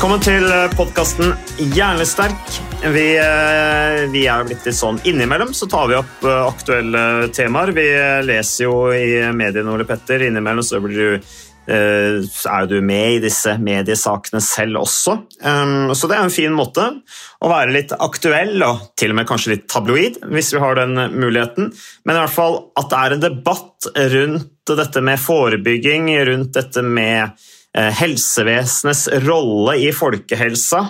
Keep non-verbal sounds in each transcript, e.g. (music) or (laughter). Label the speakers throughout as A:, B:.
A: Velkommen til podkasten Hjernesterk. Vi, eh, vi er blitt litt sånn innimellom, så tar vi opp eh, aktuelle temaer. Vi eh, leser jo i mediene, Ole Petter. Innimellom så blir du eh, er du med i disse mediesakene selv også. Um, så det er en fin måte å være litt aktuell, og til og med kanskje litt tabloid, hvis vi har den muligheten. Men i hvert fall at det er en debatt rundt dette med forebygging, rundt dette med eh, helsevesenets rolle i folkehelsa.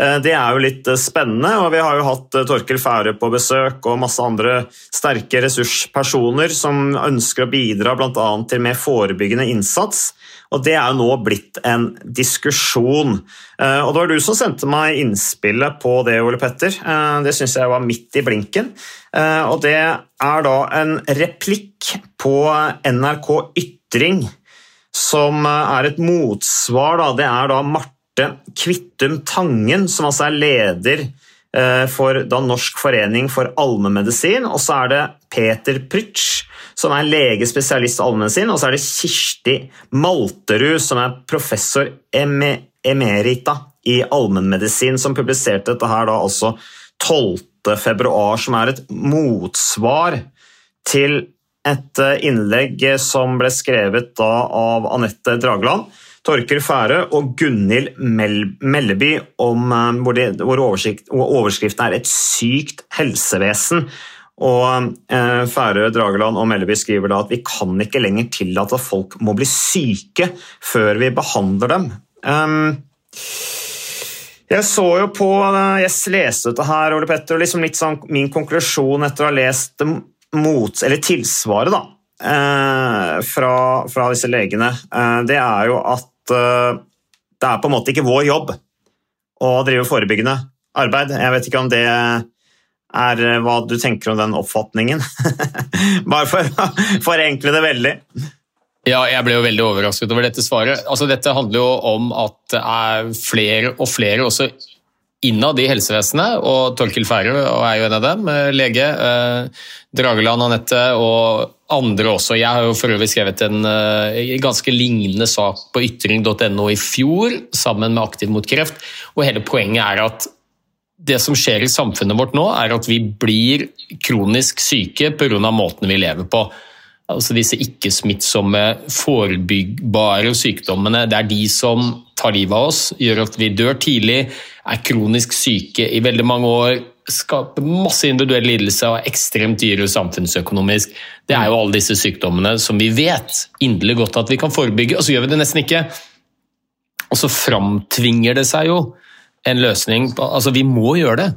A: Eh, Det er jo litt eh, spennende, og vi har jo hatt eh, Torkel Fære på besøk og masse andre sterke ressurspersoner som ønsker å bidra bl.a. til mer forebyggende innsats. Og Det er jo nå blitt en diskusjon. Eh, Og Det var du som sendte meg innspillet på det, Ole Petter. Eh, Det syns jeg var midt i blinken. Eh, Og Det er da en replikk på NRK Ytring som eh, er et motsvar. Da. Det er da Marte Kvittum Tangen, som altså er leder eh, for da Norsk forening for allmennmedisin. Og så er det Peter Prytsch, som er legespesialist i allmennmedisin. Og så er det Kirsti Malterud, som er professor emerita i allmennmedisin, som publiserte dette her da altså 12. februar, som er et motsvar til et eh, innlegg som ble skrevet av Anette Dragland, Torker Færø og Gunhild Mel Melleby, om, eh, hvor, de, hvor overskriften er 'Et sykt helsevesen'. Og eh, Færø, Drageland og Melleby skriver da at vi kan ikke lenger tillate at folk må bli syke før vi behandler dem. Um, jeg så jo på, jeg leste dette her, Ole Petter, og liksom litt sånn min konklusjon etter å ha lest mot, eller tilsvaret da, eh, fra, fra disse legene, eh, det er jo at eh, det er på en måte ikke vår jobb å drive forebyggende arbeid. Jeg vet ikke om det er hva du tenker om den oppfatningen. (laughs) Bare for å forenkle det veldig.
B: Ja, jeg ble jo veldig overrasket over dette svaret. Altså, dette handler jo om at det er flere og flere også innad i helsevesenet, og Torkil Færø er jo en av dem, eh, lege. Eh, Drageland Anette og andre også. Jeg har jo for øvrig skrevet en uh, ganske lignende sak på ytring.no i fjor, sammen med Aktiv mot kreft, og hele poenget er at det som skjer i samfunnet vårt nå, er at vi blir kronisk syke pga. måten vi lever på. Altså disse ikke-smittsomme, forebyggbare sykdommene. Det er de som tar livet av oss, gjør at vi dør tidlig, er kronisk syke i veldig mange år, skaper masse individuell lidelse og er ekstremt dyre samfunnsøkonomisk. Det er jo alle disse sykdommene som vi vet inderlig godt at vi kan forebygge, og så gjør vi det nesten ikke. Og så framtvinger det seg jo en løsning Altså, vi må gjøre det.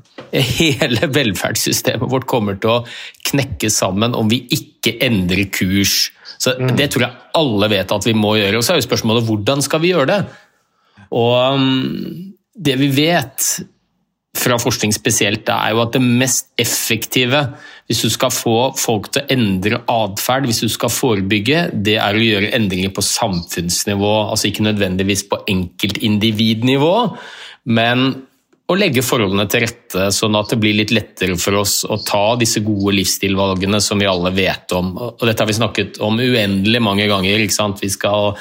B: Hele velferdssystemet vårt kommer til å knekke sammen om vi ikke endrer kurs. Så Det tror jeg alle vet at vi må gjøre. Og så er jo spørsmålet hvordan skal vi gjøre det? Og um, det vi vet fra forskning spesielt, er jo at det mest effektive hvis du skal få folk til å endre atferd, hvis du skal forebygge, det er å gjøre endringer på samfunnsnivå. Altså ikke nødvendigvis på enkeltindividnivå, men å legge forholdene til rette sånn at det blir litt lettere for oss å ta disse gode livsstilvalgene som vi alle vet om. Og dette har vi snakket om uendelig mange ganger. ikke sant? Vi skal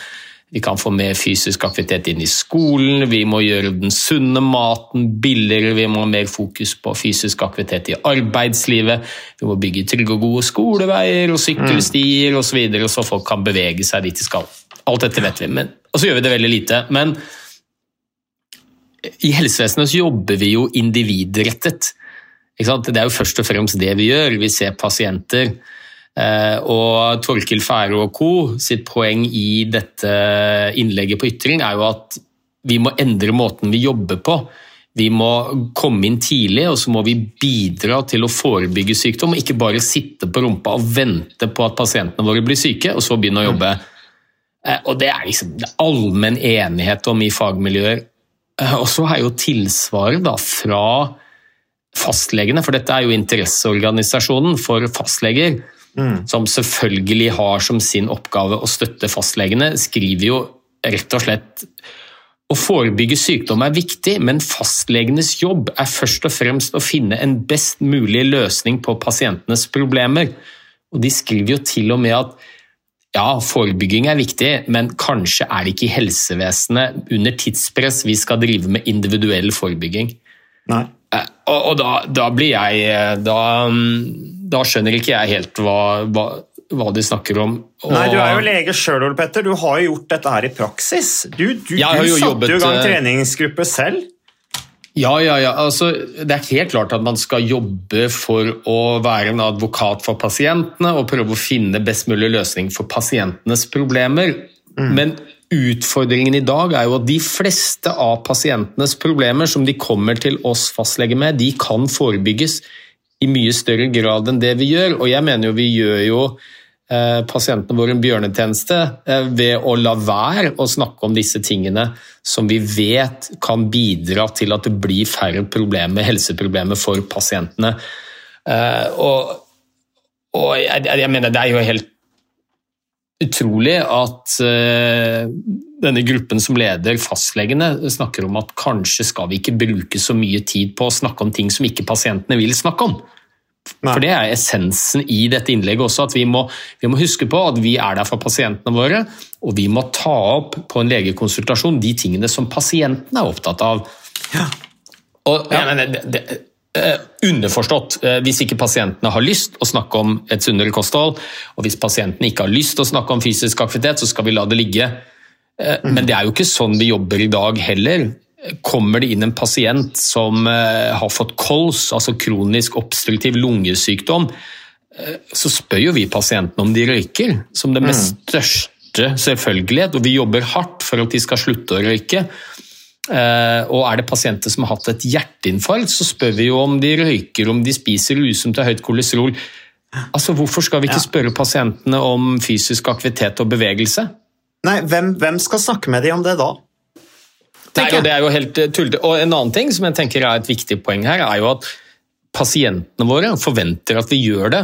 B: Vi kan få mer fysisk aktivitet inn i skolen, vi må gjøre den sunne maten billigere, vi må ha mer fokus på fysisk aktivitet i arbeidslivet, vi må bygge trygge og gode skoleveier og sykkelstier osv., så, videre, så folk kan bevege seg dit de skal. Alt dette vet vi, men, og så gjør vi det veldig lite. Men i helsevesenet så jobber vi jo individrettet. Det er jo først og fremst det vi gjør. Vi ser pasienter. Eh, og Torkil Færø og co. sitt poeng i dette innlegget på ytring er jo at vi må endre måten vi jobber på. Vi må komme inn tidlig, og så må vi bidra til å forebygge sykdom. og Ikke bare sitte på rumpa og vente på at pasientene våre blir syke, og så begynne å jobbe. Eh, og Det er liksom allmenn enighet om i fagmiljøer. Eh, og så er jo tilsvaret da fra fastlegene, for dette er jo interesseorganisasjonen for fastleger, mm. som selvfølgelig har som sin oppgave å støtte fastlegene, skriver jo rett og slett å forebygge sykdom er viktig, men fastlegenes jobb er først og fremst å finne en best mulig løsning på pasientenes problemer. Og De skriver jo til og med at ja, forebygging er viktig, men kanskje er det ikke i helsevesenet under tidspress vi skal drive med individuell forebygging.
A: Nei.
B: Eh, og, og da, da, blir jeg eh, da, da, skjønner ikke jeg helt hva, hva, hva de snakker om.
A: Og, Nei, Du er jo lege sjøl, Ole Petter. Du har jo gjort dette her i praksis. Du, du, du satte jo i gang eh, treningsgruppe selv.
B: Ja, ja, ja. Altså, det er helt klart at man skal jobbe for å være en advokat for pasientene og prøve å finne best mulig løsning for pasientenes problemer. Mm. Men Utfordringen i dag er jo at de fleste av pasientenes problemer som de kommer til oss fastleger med, de kan forebygges mye større grad enn det vi gjør. Og jeg mener jo vi gjør jo eh, pasientene våre en bjørnetjeneste eh, ved å la være å snakke om disse tingene som vi vet kan bidra til at det blir færre problemer, helseproblemer for pasientene. Eh, og, og jeg, jeg mener det er jo helt utrolig at uh, denne gruppen som leder fastlegene, snakker om at kanskje skal vi ikke bruke så mye tid på å snakke om ting som ikke pasientene vil snakke om. Nei. For Det er essensen i dette innlegget også, at vi må, vi må, huske på at vi er der for pasientene våre, og vi må ta opp på en legekonsultasjon de tingene som pasientene er opptatt av. Ja. Og, ja. Mener, det, det, Eh, underforstått. Eh, hvis ikke pasientene har lyst å snakke om et sunnere kosthold, og hvis pasientene ikke har lyst å snakke om fysisk aktivitet, så skal vi la det ligge. Eh, men det er jo ikke sånn vi jobber i dag heller. Kommer det inn en pasient som har fått kols, altså kronisk obstruktiv lungesykdom, så spør jo vi pasientene om de røyker, som det mest mm. største selvfølgelighet. Og vi jobber hardt for at de skal slutte å røyke. Eh, og er det pasienter som har hatt et hjerteinfarkt, så spør vi jo om de røyker, om de spiser usunt og høyt kolesterol. Altså, Hvorfor skal vi ikke spørre pasientene om fysisk aktivitet og bevegelse?
A: Nei, hvem, hvem skal snakke med dem om det da?
B: Nei, og det er jo helt eh, tullete. Og En annen ting som jeg tenker er et viktig poeng her, er jo at pasientene våre forventer at vi gjør det.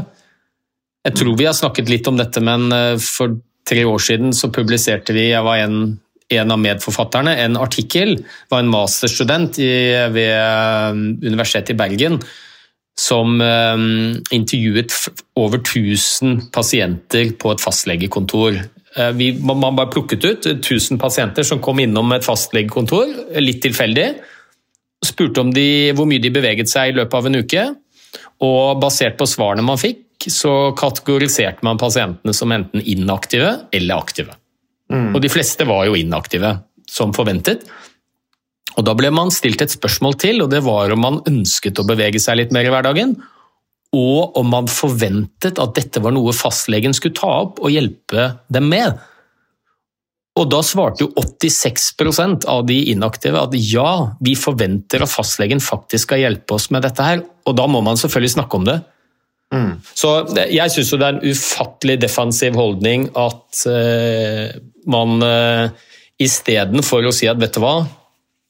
B: Jeg tror vi har snakket litt om dette, men eh, for tre år siden så publiserte vi Jeg var en en av medforfatterne en artikkel. var en masterstudent i, ved um, Universitetet i Bergen som intervjuet over 1000 pasienter på et fastlegekontor. Uh, vi, man bare plukket ut 1000 pasienter som kom innom et fastlegekontor, litt tilfeldig. Spurte om de, hvor mye de beveget seg i løpet av en uke. Og basert på svarene man fikk, så kategoriserte man pasientene som enten inaktive eller aktive. Mm. Og de fleste var jo inaktive, som forventet. Og Da ble man stilt et spørsmål til, og det var om man ønsket å bevege seg litt mer i hverdagen. Og om man forventet at dette var noe fastlegen skulle ta opp og hjelpe dem med. Og Da svarte jo 86% av de inaktive at ja, vi forventer at fastlegen faktisk skal hjelpe oss med dette her. Og da må man selvfølgelig snakke om det. Mm. Så jeg syns det er en ufattelig defensiv holdning at uh, man uh, istedenfor å si at vet du hva,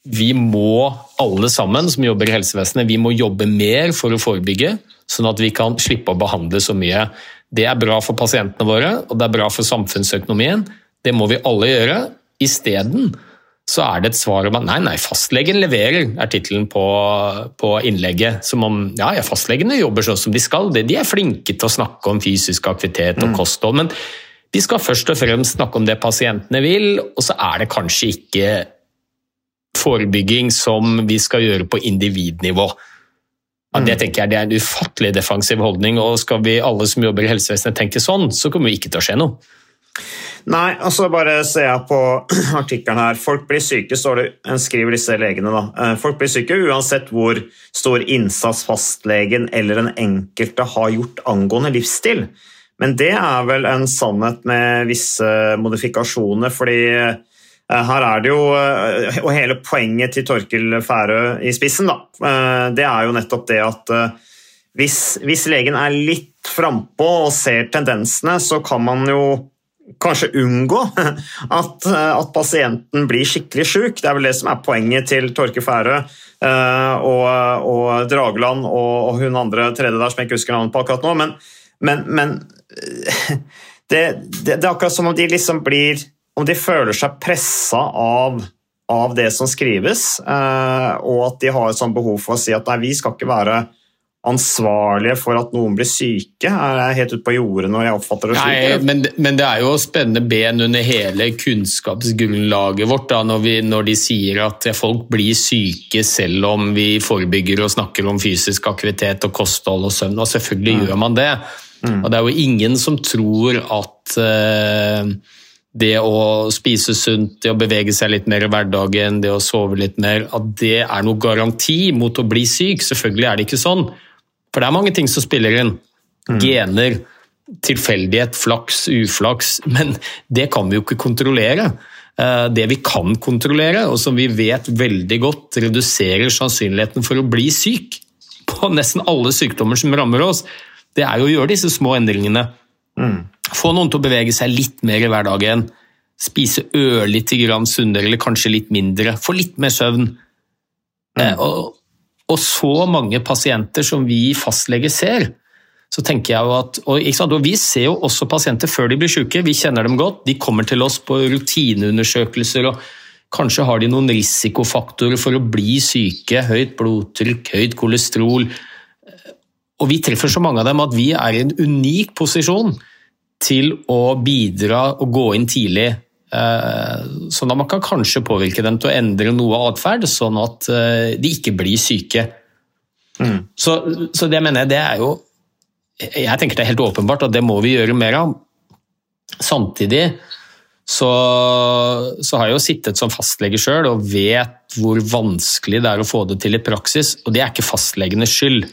B: vi må alle sammen som jobber i helsevesenet, vi må jobbe mer for å forebygge, sånn at vi kan slippe å behandle så mye. Det er bra for pasientene våre, og det er bra for samfunnsøkonomien. Det må vi alle gjøre. Isteden så er det et svar om at nei, nei, fastlegen leverer, er tittelen på, på, innlegget. Som om ja, ja, fastlegene jobber sånn som de skal, de er flinke til å snakke om fysisk aktivitet og mm. kosthold. men Vi skal først og fremst snakke om det pasientene vil, og så er det kanskje ikke forebygging som vi skal gjøre på individnivå. Ja, det tenker jeg det er en ufattelig defensiv holdning, og skal vi alle som jobber i helsevesenet tenke sånn, så kommer det ikke til å skje noe.
A: Nei, altså bare ser jeg på (clears throat) artikkelen her. Folk blir syke, står det, skriver disse legene. da. Eh, folk blir syke uansett hvor stor innsats fastlegen eller den enkelte har gjort angående livsstil. Men det er vel en sannhet med visse modifikasjoner, fordi her er det jo eh, Og hele poenget til Torkil Færø i spissen, da, det er jo nettopp det at hvis, hvis legen er litt frampå og ser tendensene, så kan man jo kanskje unngå (laughs) at, at, pasienten blir skikkelig syk. Det er vel det som er poenget til Torkil Færø og, og, Drageland og, og, hun andre tredje der som jeg ikke husker navnet på akkurat nå. Men, men, men (laughs) det, det, det, er akkurat som om de liksom blir Om de føler seg pressa av, av det som skrives, uh, og at de har et sånt behov for å si at nei, vi skal ikke være ansvarlige for at noen blir syke? Er jeg helt ute på jordet når jeg oppfatter det slik?
B: Nei, men, men, det er jo spennende ben under hele kunnskapsgrunnlaget vårt da, når, vi, når, de sier at folk blir syke selv om vi forebygger og snakker om fysisk aktivitet og kosthold og søvn. Og selvfølgelig mm. gjør man det. Mm. Og det er jo ingen som tror at uh, det å spise sunt, det å bevege seg litt mer i hverdagen, det å sove litt mer, at det er noe garanti mot å bli syk. Selvfølgelig er det ikke sånn. For det er mange ting som spiller inn. Mm. Gener, tilfeldighet, flaks, uflaks. Men det kan vi jo ikke kontrollere. Eh, det vi kan kontrollere, og som vi vet veldig godt reduserer sannsynligheten for å bli syk på nesten alle sykdommer som rammer oss, det er jo å gjøre disse små endringene. Mm. Få noen til å bevege seg litt mer i hverdagen. Spise ørlite grann sunnere, eller kanskje litt mindre. Få litt mer søvn. Mm. Eh, og, og så mange pasienter som vi fastleger ser, så tenker jeg jo at, og, og, Vi ser jo også pasienter før de blir syke, vi kjenner dem godt. De kommer til oss på rutineundersøkelser. og Kanskje har de noen risikofaktorer for å bli syke. Høyt blodtrykk, høyt kolesterol. Og Vi treffer så mange av dem at vi er i en unik posisjon til å bidra og gå inn tidlig Eh, sånn at man kan kanskje påvirke dem til å endre noe atferd, sånn at eh, de ikke blir syke. Mm. Så, så, det mener jeg det er jo Jeg tenker det er helt åpenbart at det må vi gjøre mer av. Samtidig så, så har jeg jo sittet som fastlege sjøl og vet hvor vanskelig det er å få det til i praksis, og det er ikke fastlegenes skyld.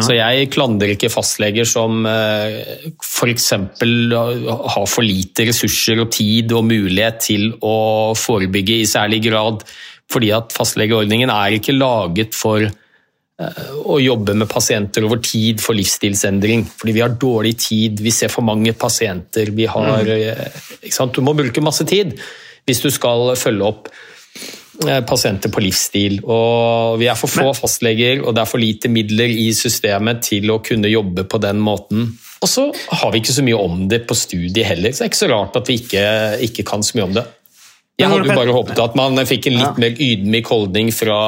B: Så jeg klandrer ikke fastleger som eh, f.eks. har for lite ressurser og tid og mulighet til å forebygge i særlig grad, fordi at fastlegeordningen er ikke laget for eh, å jobbe med pasienter over tid for livsstilsendring. Fordi vi har dårlig tid, vi ser for mange pasienter. Har, mm. Eh, du må bruke masse tid hvis du skal følge opp pasienter på livsstil. Og vi er for få fastleger, og det er for lite midler i systemet til å kunne jobbe på den måten. Og så har vi ikke så mye om det på studiet heller, så det er ikke så rart at vi ikke, ikke kan så mye om det. Jeg hadde jo bare håpet at man fikk en litt mer ydmyk holdning fra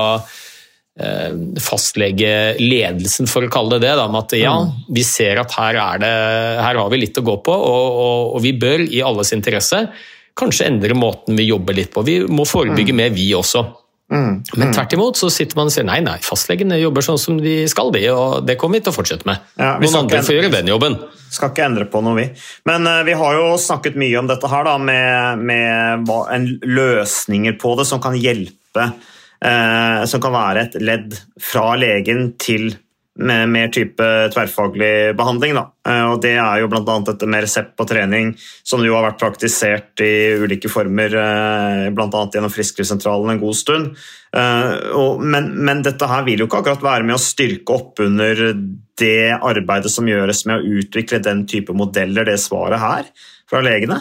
B: eh, fastlegeledelsen, for å kalle det det. Da, med at ja, mm. vi ser at her, det, her har vi litt å gå på, og, og, og vi bør i alles interesse kanskje endre måten vi jobber litt på. Vi må forebygge mm. mer, vi også. Mm. Men mm. tvert imot så sitter man og sier nei, nei, fastlegene jobber sånn som de skal, de, og det kommer vi til å fortsette med. Ja, Noen andre får gjøre den jobben.
A: Skal ikke endre på noe, vi. Men uh, vi har jo snakket mye om dette her, da, med, med hva, en, løsninger på det som kan hjelpe. Uh, som kan være et ledd fra legen til med mer type tverrfaglig behandling. Da. Eh, og det er jo bl.a. dette med resept på trening, som jo har vært praktisert i ulike former, eh, bl.a. gjennom Frisklivssentralen en god stund. Eh, men, men, dette her vil jo ikke akkurat være med å styrke opp under det arbeidet som gjøres med å utvikle den type modeller, det svaret her fra legene?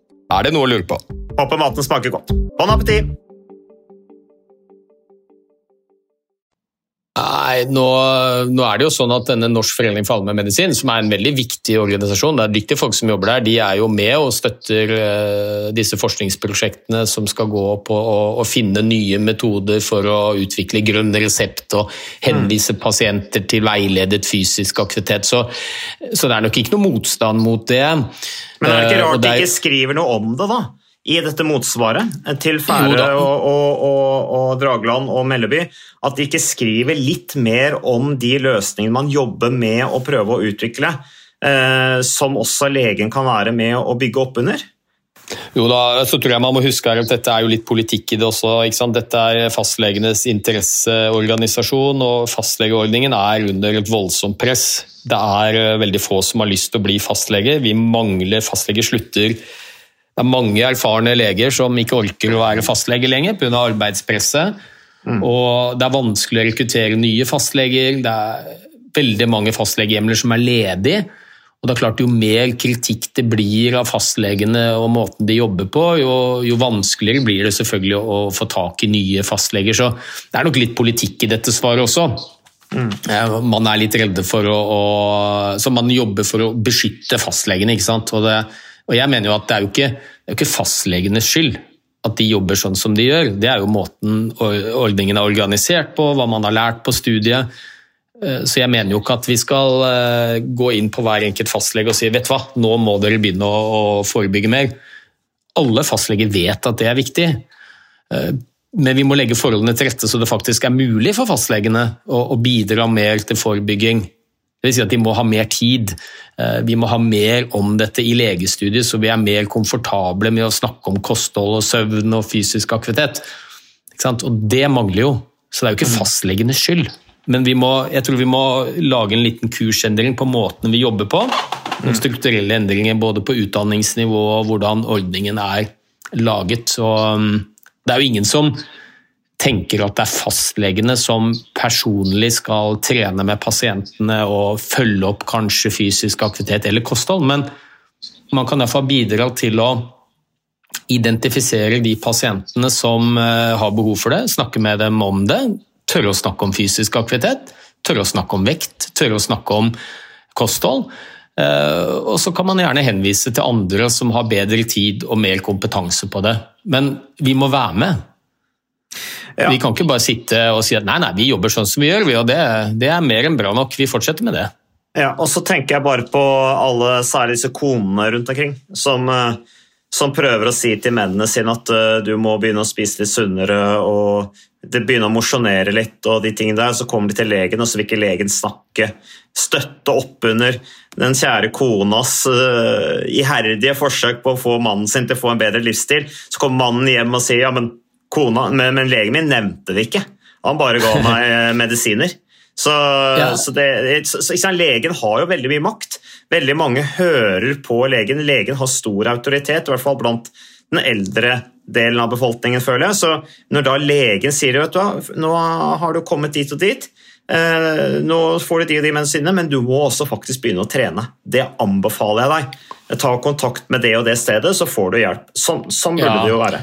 B: Er det noe å lure på?
A: Håper maten smaker godt. Bon appétit!
B: Nei, nå, nå er det jo sånn at denne Norsk forening for allmennmedisin, som er en veldig viktig organisasjon, det er dyktige folk som jobber der, de er jo med og støtter eh, disse forskningsprosjektene som skal gå på å, å finne nye metoder for å utvikle grønn resept og henvise pasienter til veiledet fysisk aktivitet. Så, så det er nok ikke noe motstand mot det.
A: Men er det ikke
B: Eh,
A: rart de ikke skriver noe om det, da? I dette motsvaret til
B: Jo
A: Færøy og, og, og, og Dragland og Melleby. At de ikke skriver litt mer om de løsningene man jobber med å prøve å utvikle, eh, som også legen kan være med å bygge opp under.
B: Jo da, så tror jeg man må huske her at dette er jo litt politikk i det også. Dette er fastlegenes interesseorganisasjon, og fastlegeordningen er under et voldsomt press. Det er eh, veldig få som har lyst til å bli fastlege. Vi mangler fastleger slutter. Det er mange erfarne leger som ikke orker å være fastlege lenger pga. arbeidspresset. Og det er vanskelig å rekruttere nye fastleger. Det er veldig mange fastlegehjemler som er ledige. Og det er klart Jo mer kritikk det blir av fastlegene og måten de jobber på, jo, jo vanskeligere blir det selvfølgelig å få tak i nye fastleger. Så det er nok litt politikk i dette svaret også. Mm. Man er litt redde for å, å Så man jobber for å beskytte fastlegene. ikke sant? Og, det, og jeg mener jo at det er jo ikke, ikke fastlegenes skyld at de jobber sånn som de gjør. Det er jo måten ordningen er organisert på, hva man har lært på studiet. Eh, Så jeg mener jo ikke at vi skal eh, gå inn på hver enkelt fastlege og si vet du hva, nå må dere begynne å, forebygge mer. Alle fastleger vet at det er viktig, Eh, men vi må legge forholdene til rette så det faktisk er mulig for fastlegene å bidra mer til forebygging. Det vil si at de må ha mer tid. Eh, Vi må ha mer om dette i legestudiet, så vi er mer komfortable med å snakke om kosthold og søvn og fysisk aktivitet. Og det mangler jo. Så det er jo ikke fastlegenes skyld. Men vi må, jeg tror vi må lage en liten kursendring på måten vi jobber på. Noen strukturelle endringer både på utdanningsnivå og hvordan ordningen er laget. Så um, det er jo ingen som tenker at det er fastlegene som personlig skal trene med pasientene og følge opp kanskje fysisk aktivitet eller kosthold, men man kan iallfall bidra til å identifisere de pasientene som eh, har behov for det, snakke med dem om det, tørre å snakke om fysisk aktivitet, tørre å snakke om vekt, tørre å snakke om kosthold. Eh, Og så kan man gjerne henvise til andre som har bedre tid og mer kompetanse på det. Men vi må være med.
A: Ja.
B: Vi kan ikke bare sitte og si at nei, nei, vi jobber sånn som vi gjør, vi, og det, det er mer enn bra nok. Vi fortsetter med det.
A: Ja, og så tenker jeg bare på alle, særlig disse konene rundt omkring, som, eh, som prøver å si til mennene sine at eh, du må begynne å spise litt sunnere og det begynner å mosjonere litt, og de tingene der, så kommer de til legen, og så vil ikke legen snakke. Støtte opp under den kjære konas uh, iherdige forsøk på å få mannen sin til å få en bedre livsstil. Så kommer mannen hjem og sier ja, men, kona, men, men legen min nevnte det ikke. Han bare ga (laughs) meg eh, medisiner. Så,
B: Ja.
A: så, det, så, så Legen har jo veldig mye makt. Veldig mange hører på legen. Legen har stor autoritet, i hvert fall blant den eldre delen av befolkningen, føler jeg. Så når da legen sier vet du hva, nå har du kommet dit og dit, eh, nå får du de og de medisinene, men du må også faktisk begynne å trene. Det anbefaler jeg deg. Ta kontakt med det og det stedet, så får du hjelp. Sånn, sånn burde
B: Ja.
A: det jo være.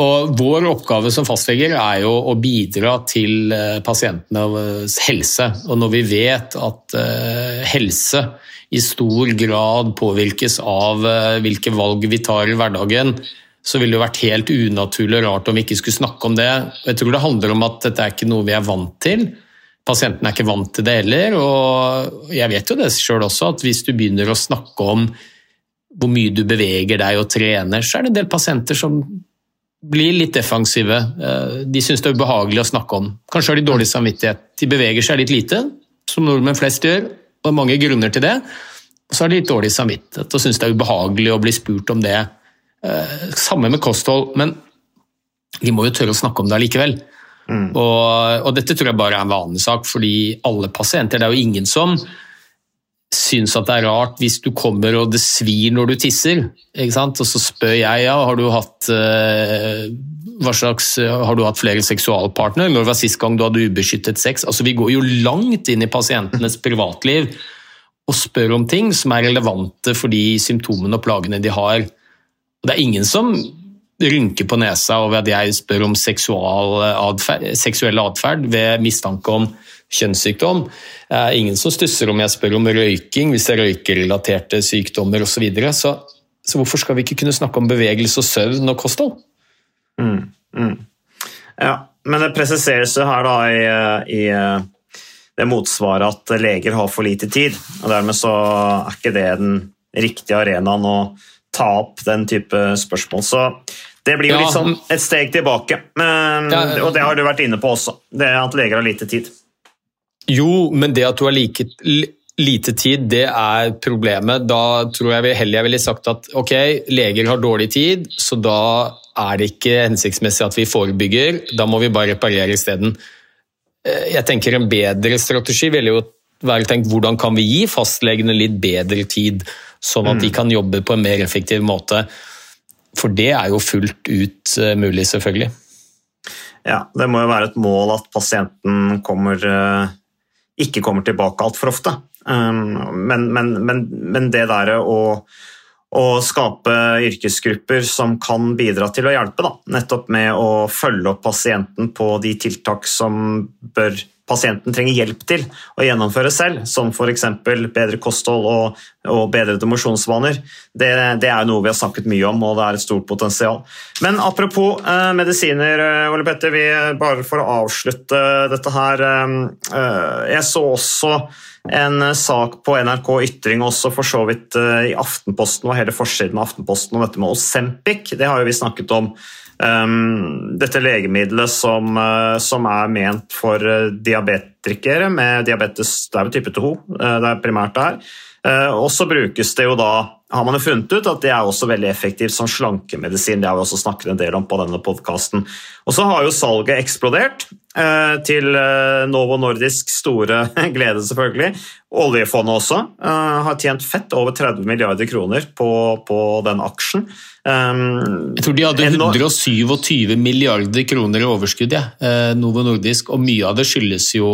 B: Og Vår oppgave som fastleger er jo å bidra til eh, pasientenes helse. Og når vi vet at eh, helse i stor grad påvirkes av eh, hvilke valg vi tar i hverdagen, så ville det vært helt unaturlig og rart om vi ikke skulle snakke om det. Jeg tror det handler om at dette er ikke noe vi er vant til. Pasienten er ikke vant til det heller. Og jeg vet jo det sjøl også, at hvis du begynner å snakke om hvor mye du beveger deg og trener, så er det en del pasienter som blir litt defensive. Eh, De syns det er ubehagelig å snakke om. Kanskje har de dårlig samvittighet. De beveger seg litt lite, som nordmenn flest gjør, og det er mange grunner til det. Og så har de litt dårlig samvittighet og syns det er ubehagelig å bli spurt om det. Eh, Samme med kosthold, men de må jo tørre å snakke om det allikevel. Og, og dette tror jeg bare er en vanlig sak, fordi alle pasienter Det er jo ingen som syns at det er rart hvis du kommer og det svir når du tisser. Ikke sant? Og så spør jeg ja, har du hatt eh, hva slags, har du hatt flere seksualpartnere? Når var sist gang du hadde ubeskyttet sex? Altså, vi går jo langt inn i pasientenes privatliv og spør om ting som er relevante for de symptomene og plagene de har. Og det er ingen som rynker på nesa over at jeg spør om seksual adferd, seksuell atferd ved mistanke om kjønnssykdom. Det er ingen som stusser om jeg spør om røyking hvis det er røykerelaterte sykdommer osv. Så, videre. så så hvorfor skal vi ikke kunne snakke om bevegelse og søvn og kosthold?
A: Ja, men det presiseres jo her da i, i det motsvaret at leger har for lite tid. og Dermed så er ikke det den riktige arenaen å ta opp den type spørsmål. Så det blir jo
B: Ja,
A: litt sånn et steg tilbake. Men,
B: Ja,
A: og det har du vært inne på også, det at leger har lite tid.
B: Jo, men det at du har like, lite tid, det er problemet. Da tror jeg heller jeg ville sagt at ok, leger har dårlig tid, så da er det ikke hensiktsmessig at vi forebygger. Da må vi bare reparere isteden. Eh, Jeg tenker en bedre strategi ville jo være tenkt hvordan kan vi gi fastlegene litt bedre tid, sånn at de kan jobbe på en mer effektiv måte. For det er jo fullt ut eh, mulig, selvfølgelig.
A: Ja, Det må jo være et mål at pasienten kommer, eh, ikke kommer tilbake altfor ofte. Um, Men, men, men, men det der å, å skape yrkesgrupper som kan bidra til å hjelpe, da. nettopp med å følge opp pasienten på de tiltak som bør pasienten trenger hjelp til å gjennomføre selv, som f.eks. bedre kosthold og, og bedrede mosjonsvaner, det, det er noe vi har snakket mye om, og det er et stort potensial. Men apropos eh, medisiner, eh, Ole Petter, vi, bare for å avslutte dette her. Eh, eh, jeg så også en eh, sak på NRK Ytring også, for så vidt eh, i Aftenposten, og hele forsiden av Aftenposten om dette med Osempic. Det har jo vi snakket om. Um, dette legemiddelet som, uh, som, er ment for uh, diabetikere med diabetes det er type 2, uh, det er primært der. og så brukes det jo da har man jo funnet ut at det er også veldig effektivt som slankemedisin. Det har vi også snakket en del om på denne podkasten. Og så har jo salget eksplodert, eh, til eh, Novo Nordisk store (laughs) glede, selvfølgelig. Oljefondet også eh, har tjent fett over 30 milliarder kroner på, på den aksjen.
B: Jeg tror de hadde 127 milliarder kroner i overskudd, ja. Novo Nordisk, og mye av det skyldes jo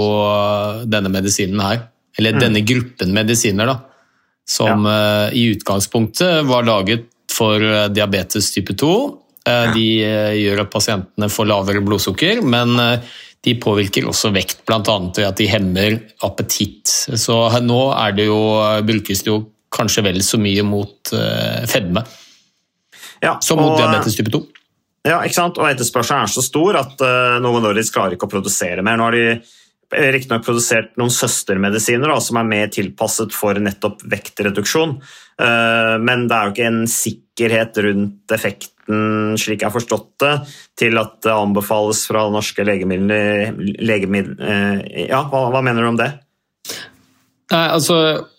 B: denne medisinen her. Eller mm. denne gruppen medisiner, da som ja. Eh, i utgangspunktet var laget for eh, diabetes type 2. Eh, de gjør at pasientene får lavere blodsukker, men de påvirker også vekt, bl.a. ved at de hemmer appetitt. Så nå det jo, brukes det jo kanskje vel så mye mot fedme ja, som mot og, diabetes type 2.
A: Ja, ikke sant? og etterspørselen er så stor at uh, Novo Nordisk klarer ikke å produsere mer. Nå har de riktignok produsert noen søstermedisiner da, som er mer tilpasset for nettopp vektreduksjon. Eh, men det er jo ikke en sikkerhet rundt effekten, slik jeg har forstått det, til at det anbefales fra norske legemidler, legemiddel, eh, Ja, hva, hva mener du om det?
B: Nei, altså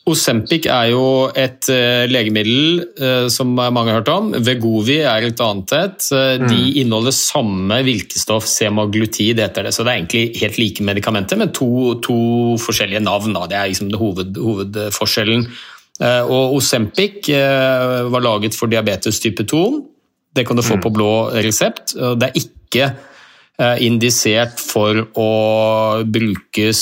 B: Osempic er jo et uh, legemiddel uh, som mange har hørt om. Vegovi er et annet et. Uh, mm. De inneholder samme virkestoff, semaglutid heter det. Så det er egentlig helt like medikamenter, men to, to forskjellige navn. Da. Det er liksom hoved, hovedforskjellen. og Osempic var laget for diabetes type 2. Det kan du få mm. på blå resept. Det er ikke indisert for å brukes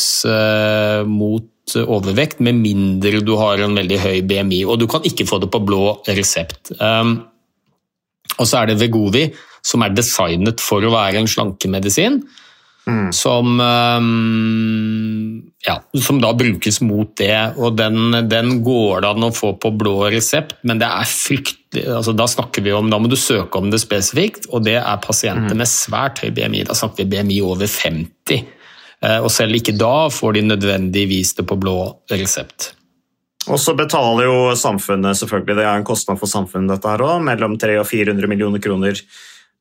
B: mot overvekt, med mindre du har en veldig høy BMI. Og du kan ikke få det på blå resept. Um, og så er det Vegovi, som er designet for å være en slankemedisin. Mm. Som, um, ja, som da brukes mot det. Og den, den går det an å få på blå resept, men det er fryktelig altså Da snakker vi om, da må du søke om det spesifikt, og det er pasienter mm. med svært høy BMI. Da snakker vi BMI over 50. Eh, og selv ikke da får de nødvendigvis det på blå resept.
A: Og så betaler jo samfunnet selvfølgelig, det er en kostnad for samfunnet dette her også, mellom 300 og 400 millioner kroner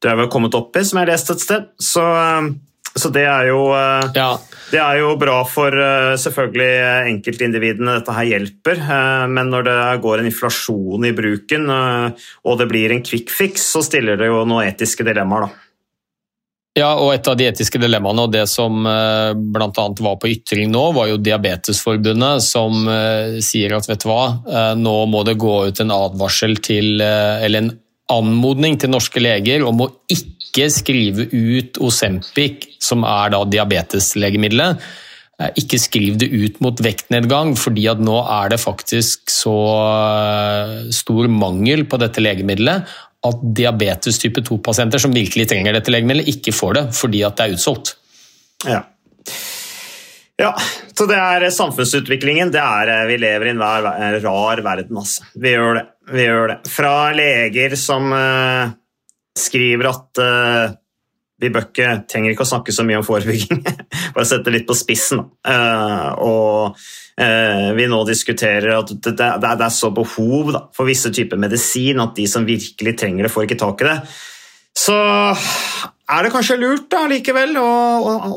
A: det har vel kommet opp i, som jeg har lest et sted. Så, eh, så det, er jo, eh, ja. det er jo bra for selvfølgelig enkeltindividene dette her hjelper, men når det går en inflasjon i bruken og det blir en quick fix, så stiller det jo noen etiske dilemmaer, da.
B: Ja, og et av de etiske dilemmaene og det som eh, bl.a. var på ytring nå, var jo Diabetesforbundet som eh, sier at vet du hva, eh, nå må det gå ut en advarsel til Eller en anmodning til norske leger om å ikke skrive ut Osempic, som er da diabeteslegemiddelet. Ikke skriv det ut mot vektnedgang, fordi at nå er det faktisk så stor mangel på dette legemiddelet at diabetes type 2-pasienter som virkelig trenger dette legemiddelet, ikke får det fordi at det er utsolgt.
A: Ja. ja. så det er samfunnsutviklingen. Det er, eh, vi lever i en rar verden, altså. Vi gjør det. Vi gjør det. Fra leger som uh, skriver at uh, vi bør ikke, trenger ikke å snakke så mye om forebygging, (laughs) bare sette litt på spissen. Uh, og uh, vi nå diskuterer at det, er så behov for visse typer medisin at de som virkelig trenger det, får ikke tak i det. Så er det kanskje lurt da likevel å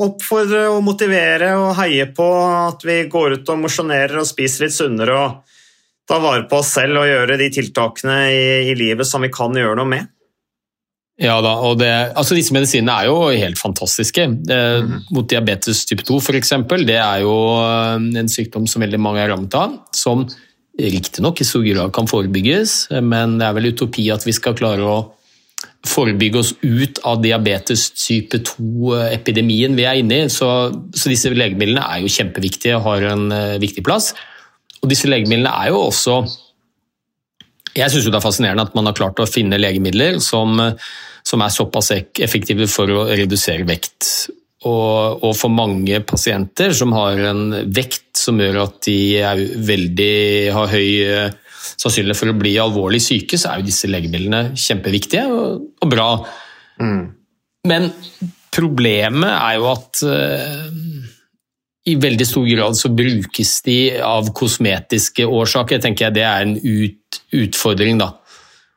A: oppfordre og motivere og heie på at vi går ut og mosjonerer og spiser litt sunnere og tar vare på oss selv og gjøre de tiltakene i, i livet som vi kan gjøre noe med.
B: Ja da, og det, altså Disse medisinene er jo helt fantastiske. Mm. Mot diabetes type 2 f.eks. Det er jo eh, en sykdom som veldig mange er rammet av. Som riktignok i stor grad kan forebygges, men det er vel utopi at vi skal klare å forebygge oss ut av diabetes type 2-epidemien vi er inne i. Så, så, disse legemidlene er jo kjempeviktige og har en viktig plass. Og disse legemidlene er jo også Jeg syns det er fascinerende at man har klart å finne legemidler som som er såpass effektive for å redusere vekt. Og, og, for mange pasienter som har en vekt som gjør at de veldig, har høy eh, sannsynlighet for å bli alvorlig syke, så er jo disse legemidlene kjempeviktige og, og bra. Mm. Men problemet er jo at uh, i veldig stor grad så brukes de av kosmetiske årsaker. tenker jeg Det er en ut, utfordring, da.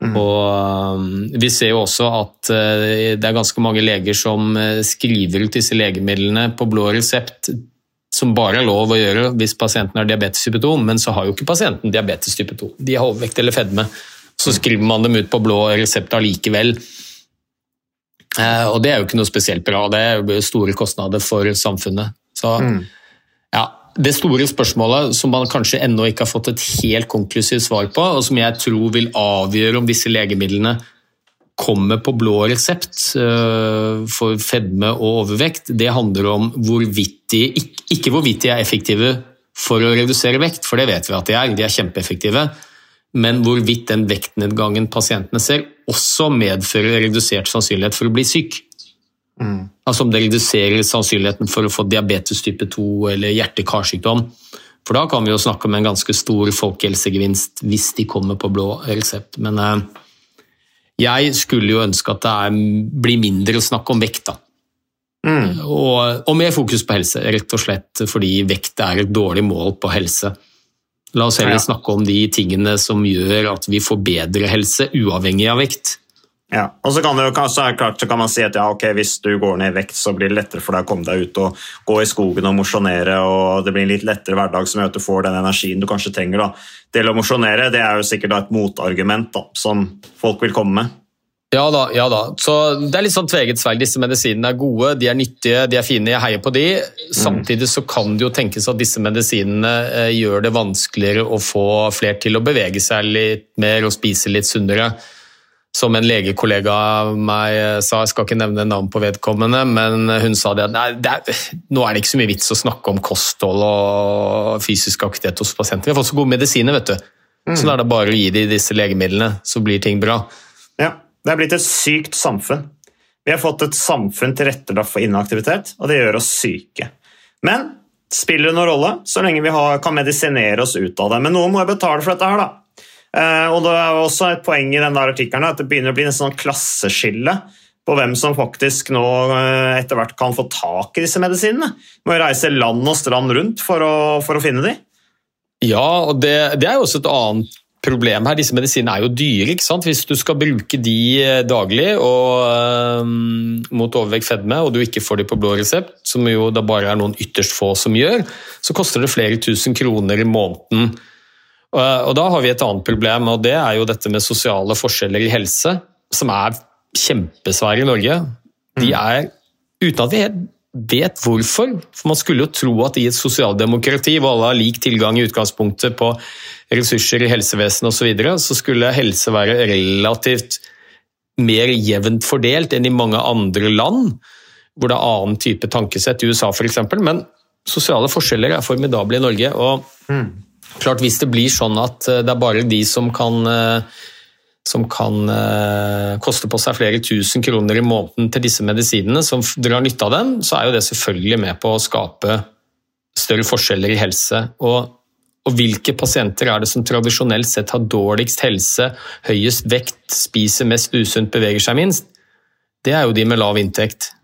B: Mm. Og um, Vi ser jo også at uh, det er ganske mange leger som uh, skriver ut disse legemidlene på blå resept, som bare er lov å gjøre hvis pasienten har diabetes type 2, men så har jo ikke pasienten diabetes type 2. De har overvekt eller fedme. Så skriver man dem ut på blå resept allikevel. Uh, og det er jo ikke noe spesielt bra, det er jo store kostnader for samfunnet. Så mm. Ja, det store spørsmålet som man kanskje ennå ikke har fått et helt konklusivt svar på, og som jeg tror vil avgjøre om disse legemidlene kommer på blå resept eh, for fedme og overvekt, det handler om hvorvidt de, ikke hvorvidt de er effektive for å redusere vekt, for det vet vi at de er, de er kjempeeffektive, men hvorvidt den vektnedgangen pasientene ser, også medfører redusert sannsynlighet for å bli syk. Mm. Altså om det reduserer sannsynligheten for å få diabetes type 2 eller hjerte-karsykdom. For da kan vi jo snakke om en ganske stor folkehelsegevinst hvis de kommer på blå resept. Men eh, jeg skulle jo ønske at det er, blir mindre å snakke om vekt, da. Mm. Og, og, mer fokus på helse, rett og slett fordi vekt er et dårlig mål på helse. La oss heller ja. snakke om de tingene som gjør at vi får bedre helse, uavhengig av vekt.
A: Ja, og så kan, det så klart, så kan man si at ja, okay, hvis du går ned i vekt, så blir det lettere for deg å komme deg ut og gå i skogen og mosjonere. og Det blir en litt lettere hverdag som gjør at du får den energien du kanskje trenger. da. Til å mosjonere det er jo sikkert et motargument da, som folk vil komme med.
B: Ja da, ja da. Så Det er litt sånn tveget sverd. Disse medisinene er gode, de er nyttige, de er fine. Jeg heier på de. Samtidig så kan det jo tenkes at disse medisinene eh, gjør det vanskeligere å få flere til å bevege seg litt mer og spise litt sunnere som en legekollega av meg sa, jeg skal ikke nevne navn på vedkommende, men hun sa det at nei, det er, nå er det ikke så mye vits å snakke om kosthold og fysisk aktivitet hos pasienter. Vi har fått så gode medisiner, vet du. Mm. Så da er det bare å gi dem disse legemidlene, så blir ting bra.
A: Ja, det er blitt et sykt samfunn. Vi har fått et samfunn tilrettelagt for inaktivitet, og det gjør oss syke. Men spiller det noen rolle så lenge vi har, kan medisinere oss ut av det. Men noen må jo betale for dette her, da. Eh, og det er også et poeng i den der artikkelen at det begynner å bli en sånn klasseskille på hvem som faktisk nå eh, etter hvert kan få tak i disse medisinene. Må reise land og strand rundt for å, for å finne dem.
B: Ja, og det, det, er jo også et annet problem her. Disse medisinene er jo dyre. ikke sant? Hvis du skal bruke de eh, daglig og, um, mot overvekt fedme, og du ikke får de på blå resept, som jo da bare er noen ytterst få som gjør, så koster det flere tusen kroner i måneden og Da har vi et annet problem, og det er jo dette med sosiale forskjeller i helse, som er kjempesvære i Norge. De mm. er, uten at vi helt vet hvorfor, for man skulle jo tro at i et sosialdemokrati hvor alle har lik tilgang i utgangspunktet på ressurser i helsevesenet osv., så, videre, så skulle helse være relativt mer jevnt fordelt enn i mange andre land, hvor det er annen type tankesett, i USA f.eks. Men sosiale forskjeller er formidable i Norge. og mm. Klart Hvis det blir sånn at eh, det er bare de som kan, eh, som kan eh, koste på seg flere tusen kroner i måneden til disse medisinene, som drar nytte av dem, så er jo det selvfølgelig med på å skape større forskjeller i helse. Og, og hvilke pasienter er det som tradisjonelt sett har dårligst helse, høyest vekt, spiser mest usunt, beveger seg minst? Det er jo de med lav inntekt.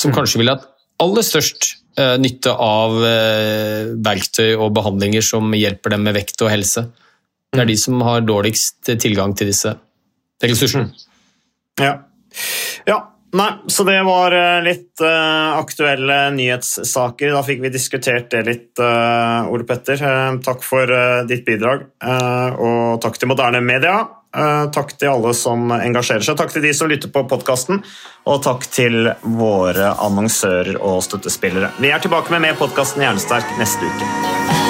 B: Som mm. kanskje vil hatt aller størst nytte av eh, verktøy og behandlinger som hjelper dem med vekt og helse. Det er de som har dårligst tilgang til disse ressursene.
A: Ja. ja. Nei, så det var eh, litt aktuelle nyhetssaker. Da fikk vi diskutert det litt, Ole Petter. Takk for ditt bidrag, og takk til Moderne Media. Eh, takk til alle som engasjerer seg. Takk til de som lytter på podkasten, og takk til våre annonsører og støttespillere. Vi er tilbake med mer podkasten Hjernesterk neste uke.